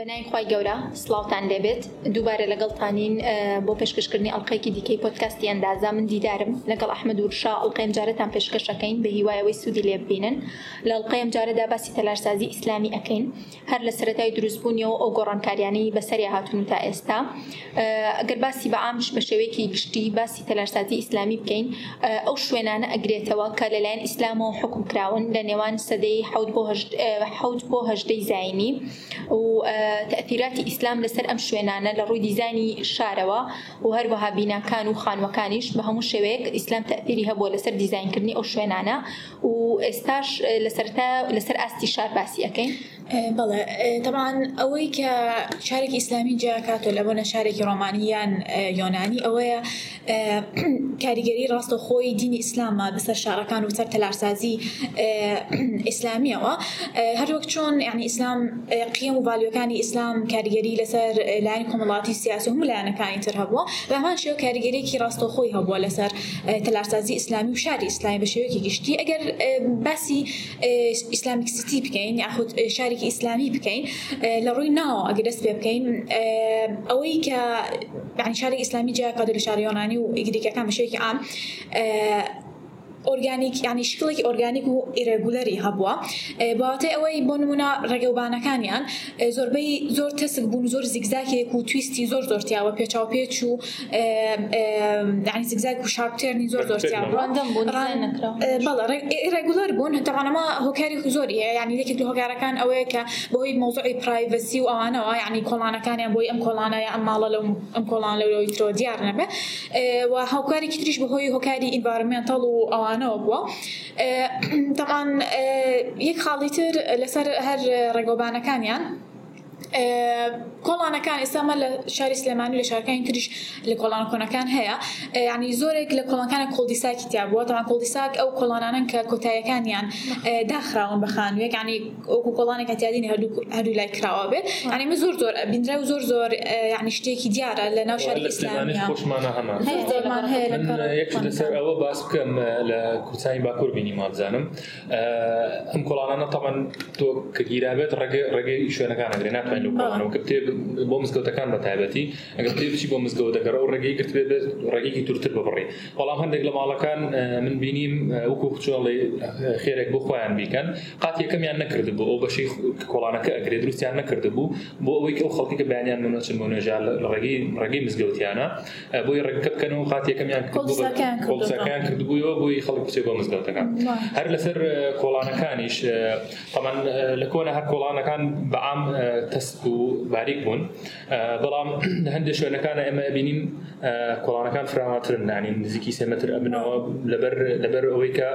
بەنایخوای گەورە سلااوان لێبێت دووبارە لەگەڵتانین بۆ پێشکەشکردنی ئەڵلقەیەکی دیکەی پۆتکاستی ئەندازا من دیدارم لەگەڵ ئەحمد وورشا ئەڵلقەم جارەتان پێشکەشەکەین بە هیوایەوەی سوودی لێ ببینن لە ئەڵلقەم جارەدا باسی تەلارسازی ئیسلامی ئەەکەین هەر لە سەتای دروستبوونیەوە ئەو گۆڕانکاریانی بەسەری هاتون تا ئێستا ئەگەر باسی بە ئامش بە شێوەیەکی گشتی باسی تەلارسازی ئیسلامی بکەین ئەو شوێنانە ئەگرێتەوە کە لەلایەن ئیسلامەوە حکم کراون لە نێوان سەدەی حوت بۆ هەشت بۆ هەشدەی زایانی و تاثیراتی ئیسلام لەسەر ئەم شوێنانە لە ڕووی دیزانی شارەوە و هەروەها بیناکان و خانوەکانیش بە هەموو شێوەیەک ئیسلام تاثیری هەبووە لەسەر دیزینکردنی ئەو شوێنانە و ئێستاش لەسەر لەسەر ئاستی شار باسیەکەین إيه، بلى إيه، طبعا ئەوەی کە شارێکی ئیسلامی جیا کاتۆ لەبەرە شارێکی ڕۆمانیان یۆنانی إيه، ئەوەیە کاریگەری ڕاستە خۆی دینی ئیسلامە بەسەر شارەکان تلارسازي سەر تەلارسازی ئیسلامیەوە وقت شون يعني اسلام قيم و بالیەکانی ئیسلام کاریگەری لەسەر لاین کۆمەڵاتی سیاسی هەموو لایەنەکانی تر هەبووە بەمان شێو کاریگەرێکی ڕاستە خۆی هەبووە لەسەر تەلارسازی ئیسلامی و شاری اسلامي بە شێوەیەکی اجر ئەگەر باسی ئیسلامیکسیتی بكين یاخود شاري شارێکی ئیسلامی بکەین لە ڕووی ناوە ئەگە دەست پێ بکەین ئەوەی کە شاری ئیسلامی جیاکە لە شاریۆنانی و ئیگریکەکان بەشێکی ئام ئۆرگانیک ینی شکلێکی ئۆرگانیک و ئێرەگولەری هەبووە باتێ ئەوەی بۆ نمونە ڕێگەوبانەکانیان زۆربەی زۆر تەسک بوون زۆر زیگزاکێک و تویستی زۆر زۆرتیاوە پێچاو پێچ و ینی زیگزاک و شارپتێرنی زۆر زۆرتیاوە بەڵە ڕێگولەر بوون هەتەوانەما هۆکاری زۆری هەیە ینی لێکێک لە هۆکارەکان ئەوەیە کە بۆی مۆزۆی پرایڤسی و ئەوانەوە ینی کۆڵانەکانیان بۆی ئەم کۆڵانەیە ئەم ماڵە لەو ئەم کۆڵان لەوەی تۆ دیار نەبێ و هاوکاری تریش بەهۆی هۆکاری ئینڤارمنتال و ئەوان ئەوانەوە بووە تەمان یەک خاڵی تر لەسەر هەر ڕێگۆبانەکانیان کۆڵانەکان ئێستامە لە شاری سلێمانی لە شارەکانی تریش لە کۆڵان کۆنەکان هەیە ینی زۆرێک لە کۆڵەکانە کۆڵدیساکی تیا بووە تەوان کۆڵدیساک ئەو کۆڵانانن کە کۆتاییەکانیان داخراون بە خانوێک ینی ئەوکو کۆڵانێک کەتیادین هەردوو لای کراوە بێت ینی من زۆر زۆر بینرا و زۆر زۆر ینی شتێکی دیارە لە ناو شاری ئیسلامی خۆشمانە هەمان لەسەر ئەوە باس بکەم لە کوچایی باکوور بینی مابزانم ئەم کۆڵانانە تەمان تۆ کە گیرابێت ڕێگەی شوێنەکانەگرێ ناتوانین لە کۆڵانەوە کە بتێ بۆ مزگەوتەکان بە تایبەتی ئەگەر پێ بچی بۆ مزگەوتەکەەوە و ڕێگەی گرت بێت ڕێگەیەکی تورتر ببڕی بەڵام هەندێک لە ماڵەکان من بینیم وەکو خچۆڵی خێرێک بۆ خۆیان بیکەن قات یەکەمیان نەکرد بوو ئەو بەشی کۆڵانەکە ئەگرێ دروستیان نەکرد بوو بۆ ئەوەی کە خەڵکی کە بەیانیان منە چ منۆژال ڕێگەی ڕێگەی مزگەوتیانە بۆی ڕێکەکەن و قات یەکەمیان کۆڵسەکان کردبوویەوە بۆی خەڵک کچێ بۆ مزگەوتەکان هەر لەسەر کۆڵانەکانیش تەمان لە کۆنە هەر کۆڵانەکان بەعام تەست و باریک بوون بەڵام هەندێک شوێنەکانە ئەمە بینین کۆڵانەکان فراماترن نانی نزیکی سێمەتر ئەبنەوە لەبەر لەبەر ئەوەی کە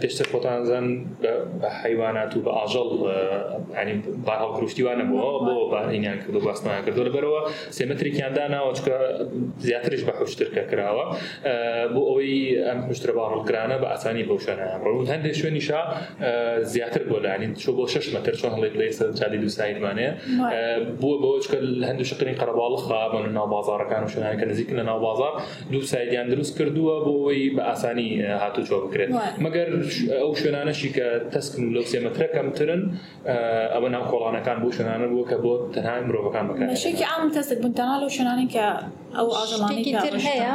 پێشتر خۆتانزان بە حیوانات و بە ئاژەڵ باهاڵگرفتیوانە بووە بۆ باهینیان کردو باستانیان کردو لەبەرەوە سێمەترێکیانداناوە چکە زیاترش بە حوشترکە کراوە بۆ ئەوەی ئەم حشتە باڵگرانە بە ئاسانی بەو شوێنیان ڕون هەندێک شوێنیشا زیاتر بۆ لاین چۆ بۆ شش مەتر چۆن هەڵێت لێ سەر چادی دوسایدمانەیە بووە بۆ چکە هەندوو شقرین قەرەباڵخ بن ناو بازارەکان و شوێنانکە نزیک لە ناو بازار دوو سایدیان دروست کردووە بۆەوەی بە ئاسانی هاتو چۆ بکرێت مەگەر ئەو شوێنانەشی کە تەسکن و لەو سێمەترە کەمترن ئەمە ناو کۆڵانەکان بۆ شوێنانە بووە کە بۆ تەنهای مرۆڤەکان بکەن شێکی ئام تەستێک بنتەنا لەو شوێنانی کە ئەو ئاژەڵانیتر هەیە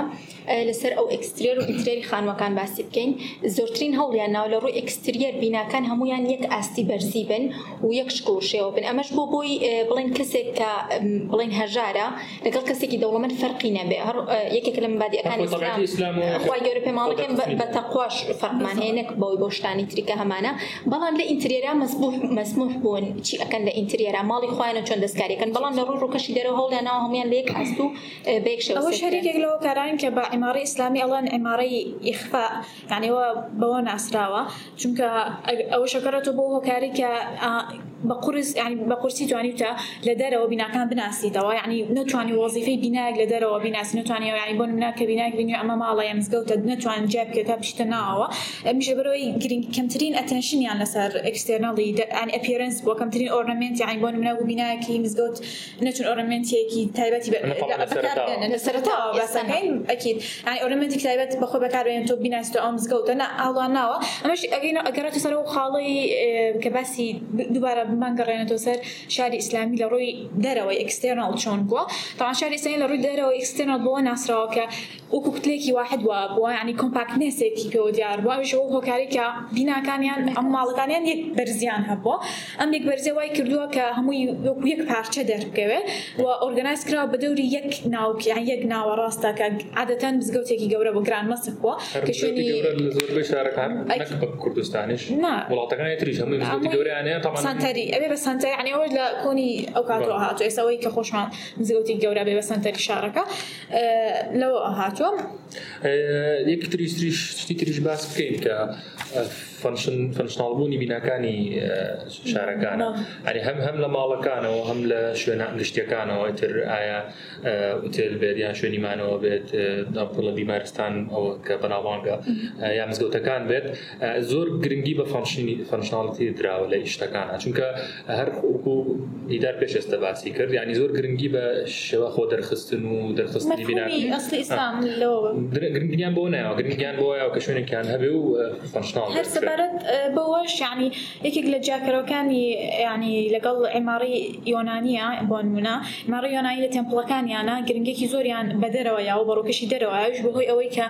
لەسەر ئەو ئەکسترێر و ئینترێری خانوەکان باسی بکەین زۆرترین هەوڵیان ناو لە ڕووی ئەکستریەر بیناکان هەمویان یەک ئاستی بەرزی بن و یەک شکوشێەوە بن ئەمەش بۆ بۆی بڵێن کەسێک کە بڵین هەژارە لەگەڵ کەسێکی دەوڵەمەند فەرقی نەبێ هەر یەکێک لە مبادیەکانی ئەسلامخوای گەورە پێماڵەکەم بە تەقواش فەرقمان هەیەنێک بەوەی بۆ شتانی تریکە هەمانە بەڵام لە ئینتریێرا مەسموح بوون چی ئەەکەن لە ئینتریێرا ماڵی خوۆیانە چۆن دەستکاریەکەن بەڵام لە ڕوو ڕووکەشی دەرە هەڵیانەوە هەمیان لەیەک ئەست و بێکش شەریکێک لەوە کاران کە بە ئیماری ئیسلامی ئەڵەن ئێمارەی ئیخفا یانیەوە بەوە ناسراوە چونکە ئەوە شەکەرەوە بۆ هۆکاری کە يعني بە قرس ینی يعني بە قورسی توانی تا لە دەرەوە بیناکان بناسیتەوە ینی نتوانی وەزیفەی بیناک لە دەرەوە بیناسی نتوانی ینی يعني بۆ منناکە بیناک بینی ئەمە ماڵە ە مزگەوتە نتوان جاب کە يعني تا بشتە ناوە ئەمیشە بەرەوەی گرنگ کەمترین ئەتەنشنیان لەسەر ئەکسستێرنەڵی ئەن ئەپیرنس بۆ کەمترین نتون أورنمنت هي كي و ب مزگەوت نچون ئۆرنمنتێکی تایبەتی سەرتاوە باسەکەین ئەکییت ئۆرنمنتی تایبەت بەخۆ بەکارێن تۆ بیناستە ئەو مزگەوتە ئاڵان ناوە الله ناوى ئەگەرەتە أجينا و خاڵی کە آه، باسی دوباره هەمومان گەڕێنێتەوە سەر شاری ئیسلامی لە ڕووی دەرەوەی ئەکسستێنال چۆن بووە تاوان شاری ئیسلامی لە ڕووی دەرەوە ئەکسستێنال بۆ ناسراوە کە وەکو کتلێکی واحد وە بووە ینی کۆمپاکنێسێکی پێوە دیار بووەژەوە هۆکارێکە بیناکانیان ئەم ماڵەکانیان یەک بەرزیان هەبووە ئەم یەک بەرزێ وای کردووە کە هەمووی وەکو یەک پارچە دەربکەوێت و ئۆرگنایسکرا بە دەوری یەک ناوکییان یەک ناوە ڕاستەکە عادەتەن بزگەوتێکی گەورە بە گران مەسەوە کە شوێنی کوردستانیش وڵاتەکانی تریش هەمووی گەوریانەیە تەمانسانتەری هەندی ئەبێ بەسەنتە یعنی ئەوەش لە کۆنی ئەو کاتەوە هاتووە ئێستاەوەی کە خۆشمان نزیوتی گەورە بێ بەسەنتەری شارەکە اه، لەوە هاتووە اه، یەک تریش شتی تریش باس بکەین فنشنالبوونی بینەکانی شارەکانە ئەنی هەم هەم لە ماڵەکانەوە هەم لە شوێنە گشتەکانەوە تر ئایا ئوتێل بێت یان شوێنیمانەوە بێت پڵە بیمارستان ئەوە کە بەناوانگە یا مزگەوتەکان بێت زۆر گرنگی بە فانشنی فنشنالتی درراوە لە ئیشتەکانە چونکە هەر دیدار پێش ئێستا باسی کرد ینی زۆر گرنگی بە شێوە خۆ دەرخستن و دەرخستنی بینانی گرنگیان بۆ نایەوە گرنگیان بۆە کە شوێنێکیان هەبێ و فنشنال هەر سەبارەت بەوەش ینی یەکێک لە جاکەرەکانی ینی لەگەڵ ئێماری یۆنانیە بۆنمونە ماری یۆنایی لە تەمپڵەکانیانە گرنگێکی زۆریان بەدەرەوە یا و بەڕۆکەشی دەرەوەش بەهۆی ئەوەی کە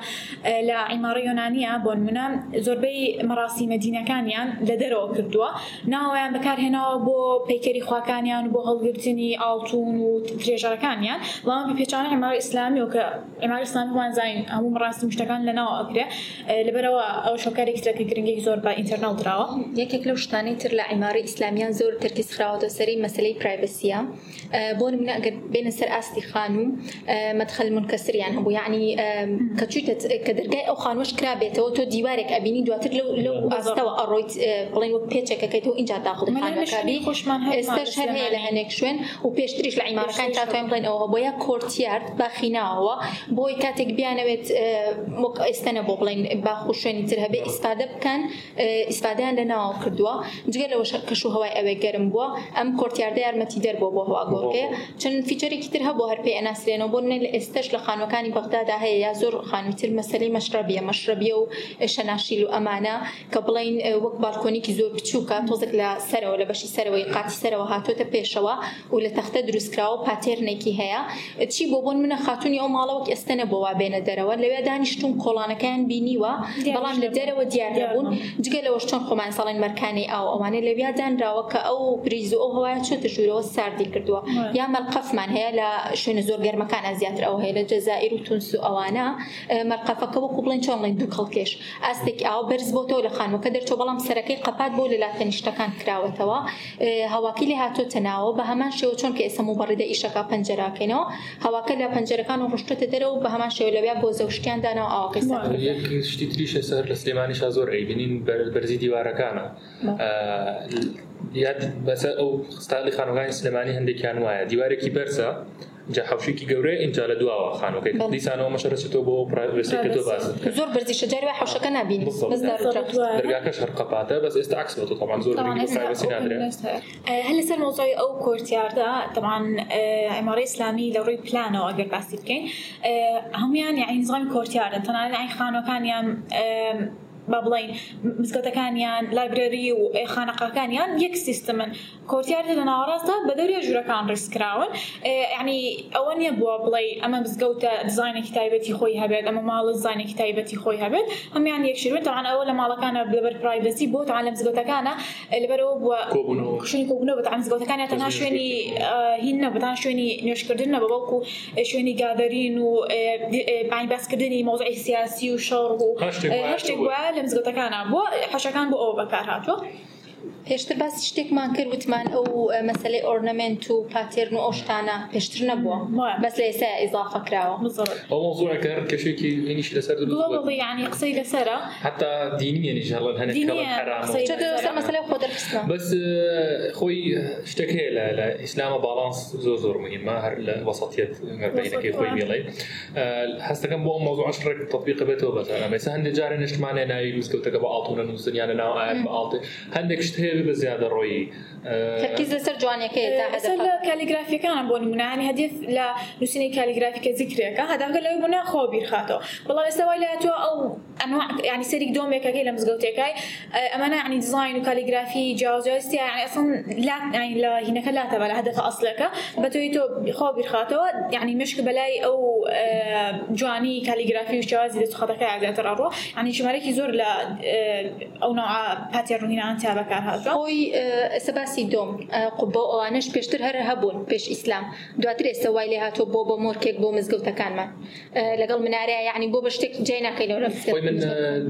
لە ئیماری یۆنانیە بۆنمونە زۆربەی مەراسی مەدینەکانیان لە دەرەوە کردووە ناوەیان بەکارهێنەوە بۆ پیکەری خواکانیان بۆ هەڵگرتنی ئاڵتون و درێژارەکانیان بەڵام پێچانە ئێماری ئسلامی و کە ئێماری ئسلام وانزین هەموو مەڕاستی مشتەکان لەناوە ئەگرێ لەبەرەوە ئەو شۆکارێکی کلوشێکی گرنگێک زور با ئینتەرناڵ درراوە یەکێک لەو شتانەی تر لە عیماری ئیسلامیان زۆر تەرکیز خراوەتە سەری مەسلەی پرایڤسیە بۆ نمونە ئەگەر بێنە سەر ئاستی خان و مەدخەل منکەسریان هەبوو یعنی کە چوتە کە دەرگای ئەو خانوەش کرا بێتەوە تۆ دیوارێک ئەبینی دواتر لەو لەو ئاستەوە ئەڕۆیت اه، بڵێن وە پێچەکەکەیتەوە اینجا داخڵی خانەکەبی ئێستاش هەر هەیە لە هەنێک شوێن و پێشتریش لە عیمارەکان تا او بڵێن ئەوە بۆیە کۆرتیارد باخیناوەوە بۆی کاتێک بیانەوێت ئێستانە اه، بۆ بڵێن باخ و شوێنی تر هەبێ استفاده ئیسفادە بکەن ئیسفادیان لە ناوە کردووە جگە لەەوە کەش و هەوای ئەوێ گەرم بووە ئەم کورتیاردە یارمەتی دەربوو بۆ هەوا گۆڕکەیە چەند فیچەرێکی تر هەبوو هەر پێ ئەناسرێنەوە بۆ نێ لە ئێستش لە خانەکانی بەغدادا هەیە یا زۆر خانویتر مەسلەی مەشربیە مەشربیە و شەناشیل و ئەمانە کە بڵین وەک بالکۆنیکی زۆر بچووکە تۆزێک لە سەرەوە لە بەشی سەرەوەی قاتی سەرەوە هاتۆتە پێشەوە و لە تەختە دروستکراوە پاتێرنێکی هەیە چی بۆ بۆن منە خاتونی ئەو ماڵەوەک ئێستە نەبەوە بێنە دەرەوە لەوێ دانیشتون کۆڵانەکەیان بینیوە بەڵام لە دەرەوە دیار دیاربوون جگە لەەوەش چۆن خۆمان ساڵین مەرکانی ئاو ئەوانە لە ویادانراوە کە ئەو بریز و ئەو هەوای چۆتە ژوورەوە ساردی کردووە یا مەلقەفمان هەیە لە شوێنە زۆر گەرمەکانە زیاتر ئەو هەیە لە جەزائیر و تونس و ئەوانە مەرقەفەکە وەکو بڵێن چۆنڵین دوو خەڵکێش ئاستێک ئاو بەرز بۆتەوە لە خانوەکە دەرچۆ بەڵام سەرەکەی قپات بۆ لە لاتەنیشتەکان کراوەتەوە هەواکی لێ هاتۆ تەناوە بە هەمان شێوە چۆن کە ئێستا موبڕیدە ئیشەکە پەنجەراکەینەوە هەواکە لە پەنجەرەکان و ڕشتتە دەرەوە بە هەمان شێوە لەویا بۆ زەوشتیاندانەوە ئاواقی شتی تریش سەر لە سلێمانی شازۆ زۆرەی بینین بەرزی دیوارەکانە یاد بەسە ئەو ستالی خانەکانی سلمانی هەندێکیان وایە دیوارێکی بەرسە جا حوشێکی گەورەی ئینجا لە دواوە سانو دیسانەوە مەشەرەچێتەوە بۆ پرایڤسی تۆ باز زۆر بەرزی شجاری و حوشەکە نبینی دەرگاکەش هەر قەپاتە بەس ئێستا عکس بۆ تۆمان زۆر پرایڤسی نادرێت هەل لەسەر مۆزۆی ئەو کورتیاردا تەمان ئەمارەی ئیسلامی لە ڕووی پلانەوە ئەگەر باسی بکەین همیان یعنی نظامی کورتیاردن تەنانەت عین خانەکانیان با بڵین مزگەتەکانیان لایبرەری و خانەقاکانیان یەک سیستمن کۆتیار لە ناوەڕاستدا بە دەورێ ژوورەکان ڕستکراون ینی ئەوە نیە بووە بڵێ ئەمە بزگەوتە دزانێکی تایبەتی خۆی هەبێت ئەمە ماڵە زانێکی تایبەتی خۆی هەبێت ئەمیان یەکشێتوان ئەوە لە ماڵەکانە بەبەر پرایڤسی بۆ تا لە مزگەوتەکانە لەبەرەوە بووە شوێنی کۆبوونەوە بەتان مزگەوتەکانە تەنها شوێنی هینە بەتان شوێنی نوێشکردنە بە بەڵکو شوێنی گادەرین و باسکردنی مۆزعی سیاسی و شەڕ و هەشتێک لە مزگەوتەکانە بۆ حەشەکان بۆ ئەوە بەکار هاتووە پێشتر باسی شتێکمان کرد وتمان ئەو اه، مەسلەی ئۆرنمنت و پاتێرن و ئۆشتانە پێشتر نەبووە بەس لە ئێستا ئیضافە کراوە ئەو مۆزوع کار کەشێکی ینیش لەسەر ینی قسەی لەسرە حتا دینیێنیش هەڵن اه، خۆی شتێک هەیە لە ئیسلامە باڵانس زۆر زۆر مهمە هەر لە وەسەڵەتێت بینەکەی خۆی میڵێ اه، هەستەکەم بۆ مۆزوع شڕێک تطبیق بێتەوە بەسەرە بەس هەندێک جارە نشتمانێ ناوی مزگەوتەکە بە ئاڵتونە نووسنیانە ناو ئاەت بە ئاڵتێ هەندێک شت هەیە بێ بە زیادە ڕۆیی تەرکیز لەسەر جوانەکەی کالیگرافیەکان بۆ نمونە هەنی هەدی لە نووسینی کالیگرافیکە زیکرێکە هەداگە لەوەی بوونا خۆ او انواع يعني لاتوە ئەو ئەنوع ینی سەرێک دۆمێکەکەی لە مزگەوتێکای ئەمانە ینی دزین و کالیگرافی يعني اصلا لا لە هینەکە لاتەوە لە هەدەفە ئەسلەکە بەتوی تۆ خۆ بیرخاتەوە جواني كاليغرافي بەلای ئەو جوانی کالیگرافی و جیاوازی دەستخەتەکە ئاگاتەڕڕۆ ینی زور زۆر لە ئەو نوع پاتێڕونینان تا بەکار هذا خۆی آه، سەباسی دۆم ئەوانش آه، پێشتر هەر هەبوون پێش ئیسلام دواتر ئێستا وای لێ هاتۆ بۆ بۆ مۆرکێک بۆ مزگەوتەکانمان آه، لەگەڵ منارەیە یعنی بۆ بە شتێک جێ ناکەینەوە من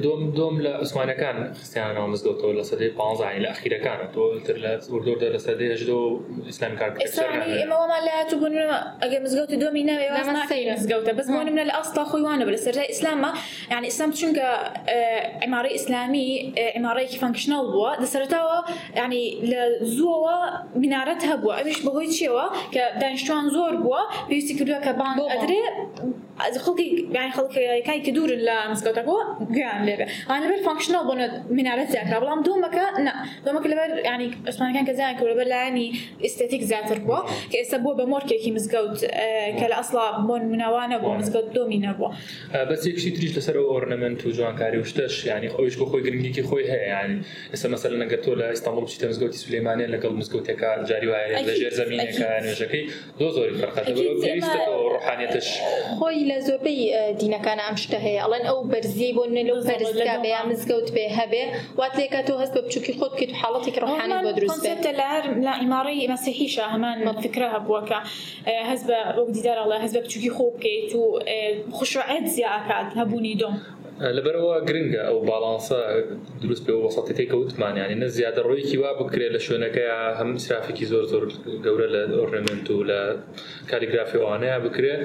دۆم دۆم لە عوسمانەکان خستیانەوە مزگەوتەوە لە سەدەی پازانی لە ئەخیرەکان تۆتر لە وردۆدە لە سەدەیەش دۆ ئیسلامی کار ئێمەمان لاتبوون ئەگە مزگەوتی دۆمی ناوێ مزگەوتە بزمان منە لە ئاستا خۆیوانە بە لە سەرای ئیسلامە یعنی ئیسلام چونکە ئەماری ئیسلامی ئەمارەیەکی فانکشنەڵ بووە دەسەرتاوە ینی لە زووەوە منارەت هەبووە ئەوش بەهۆی چیەوە کە دانیشتوان زۆر بووە پێویستی کردووە کە بانگ ئەدرێ از خلقی یعنی خلقی کای کدور لا مسکوت کو گیان لبه انا بر فانکشنال اه، بون آه. اه، من على ذاك بلا دوم ك نا دوم ك لبر يعني اسمان كان كذا كبر بلا يعني استاتيك ذات كو كسبوا بمور كي مسكوت كلا اصلا بون منوانا بو مسكوت دومينا بو بس يك شي تريج لسر اورنمنت وجوان كاري وشتش يعني خويش كو خوي جرينجي كي خوي هي يعني هسه مثلا قلتوا لا اسطنبول شي مسكوت سليمانيه لقل مسكوت كا جاري وهاي لجير زمينه كان وجكي دو زوري فرقه بلو بيست روحانيتش خوي لە زۆربەی اه، دینەکانە ئەم شتە هەیە ئەڵەن ئەو بەرزی بۆ نە لەو بەرزگا بێ یا مزگەوت بێ هەبێ وات لێکە تۆ هەست بە بچووکی خۆت بکەیت و حاڵەتێک بۆ دروست بێت لە لە ئیماری هەمان فکرە هەبووەکە اه، هەست بە دیدارەڵە هەست بە بچووکی خۆ بکەیت و اه، خوشعەت زیاکات هەبوونی دۆم لەبەرەوە گرنگە ئەو باڵانسە دروست پێ وەسەتی تێکەوتمانیانی نە زیادە ڕۆیکی وا بکرێت لە شوێنەکە هەم سرافێکی زۆر زۆر گەورە لە ئۆرنمنت و لە کاریگرافی ئەوانەیە بکرێت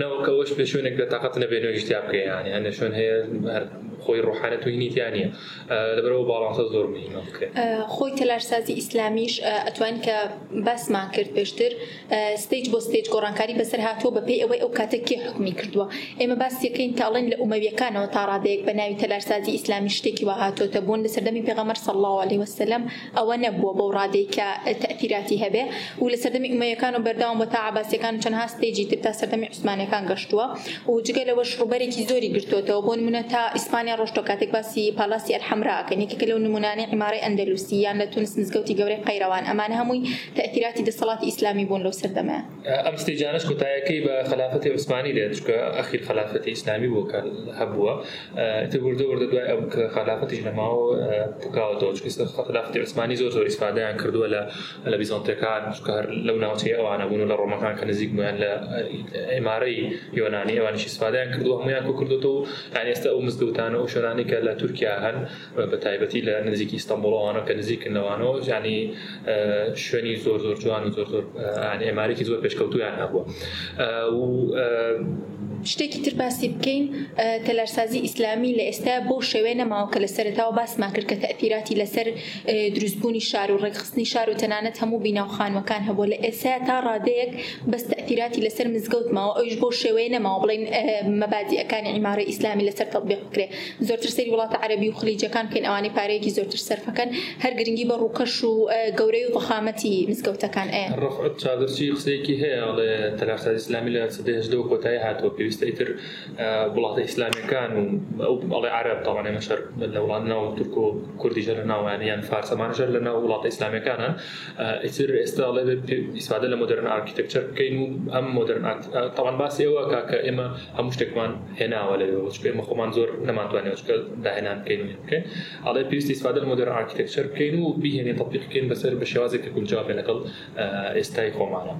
نەوەکەەوەش پێ شوێنێک لە تااقەت نەبێنەوەی شتیا بکەیانی هەنە شوێن هەیە خۆی ڕحانەت و نیتیانە لەبەرەوە باڵانسە زۆر مهمە خۆی تەلارسازی ئیسلامیش ئەتوان کە باسمان کرد پێشتر ستیج بۆ ستیج گۆڕانکاری بەسەر هاتووە بە پێی ئەوەی ئەو کاتەکی حکمی کردووە ئێمە باسیەکەین تاڵێن لە عومەویەکانەوە تاڕادەیەک بە ناوی تەلارسازی ئیسلامی شتێکی وا هاتۆتە بوون لە سەردەمی پێغەمەر سەڵاو عليه وسلم ئەوە نەبووە بەو ڕادەی کە تەثیراتی هەبێ و لە سەردەمی عومەیەکان و بەرداوم بە تا عباسیەکان چەندها ستێجی تر تا سەردەمی عوسمانەکان گەشتووە و جگە لەوەش ڕوبەرێکی زۆری گرتوتەوە بۆ نمونە تا ئیسپان نمونانی ڕۆژ کاتێک باسی پاڵاسی ئەرحەمراکەن یەکێکە لەو نمونانی عماری ئەندەلوسییان لە تونس نزگەوتی گەورەی قەیرەوان ئەمانە هەمووی تەئثیراتی دەسەڵاتی ئیسلامی بوون لەو سەردەمە ئەم ستێجانش کۆتایەکەی بە خلافەتی عوسمانی دێت چکە ئەخیر خلافەتی ئیسلامی بۆ هەبووە تبوردە وردە دوای ئەم کە خلافەتیش لەماوە پکاوەەوە چکە خلافەتی عوسمانی زۆر زۆر ئیسپادایان کردووە لە لە أو أنا لەو ناوچەی ئەوانە كان لە ڕۆمەکان کە نزیک بوویان لە ئێمارەی یۆنانی عن كردو کردووە هەمویان كردو تو يعني استأو مزدوتان ئەوانە ئەو شەرانێکە لە تورکیا هەن بە تایبەتی لە نزیکی ئستانبولەوانە کە نزیکردنەوەانەوە ژانی شوێنی زۆر زۆر جوان و زۆر زۆر ئێمارێکی زۆر پێشکەوتویان نبووە شتێکی تر باسی بکەین تەلارسازی ئیسلامی لە ئێستا بۆ شێوێنە ماوەکە لە سەرتاوە باسمان کرد کە تەفیراتی لەسەر دروستبوونی شار و ڕێکخستنی شار و تەنانەت هەموو بیناوخانەکان هەبوو لە ئێسا تا ڕادەیەک بەس تەفیراتی لەسەر مزگەوتماوە ئەوش بۆ شێوەیە نەماوە بڵین مەبادیەکانی عیمارە ئیسلامی لەسەر تەبێ بکرێ زۆرتر سری وڵاتە عربی و خلیجەکان کەین ئەوانەی پارەیەکی زۆرتر سەرفەکەن هەر گرنگی بە ڕووکەش و گەورەی و ڕخامەتی مزگەوتەکان ئەیە ڕفعت چادرچی قسەیەکی هەیە لە تەلافسا ئسلامی لە سدەهشدە و کۆتایی هاتووە پێویستە تر وڵاتە ئیسلامیەکان و ئەڵێ عرب تاوانێ مەشەر لە وڵات ناو تورک و کوردیژە لە ناوانیان فارسەمانژەر لە ناو وڵاتە ئیسلامیەکانە ئیتر ئێستا لێ ئیسپادە لە مدرن ئارکیتەکچەر بکەین و ئەم مدرن تاوان باسی ئەوە کاکە ئێمە هەموو شتێکمان هێناوە لەوێ ئێمە خۆمان زۆر نەمانتوە ناتوانێتکە داهێنان بکەین بکەین ئەڵێ پێویستی سوادر مدر ئارکتێکچەر بکەین و بهێنێ تەپیق بکەین بەسەر بە شێوازێکی گونجابێ لەگەڵ ئێستای خۆمانە.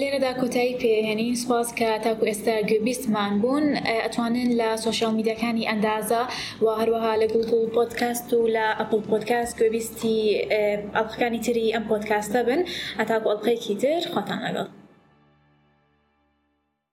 لێرەدا کۆتایی پێهێنین سپاس کە تاکو ئێستا گوبیستمان بوون ئەتوانن لە سوۆشال میدیەکانی ئەندازە و هەروەها لە گوڵگوڵ پۆتکاست و لە ئەپل پۆتکاست گوێبیستی ئەڵخەکانی تری ئەم پۆتکاستە بن ئەتاکو ئەڵلقەیەکی تر خۆتان لەگەڵ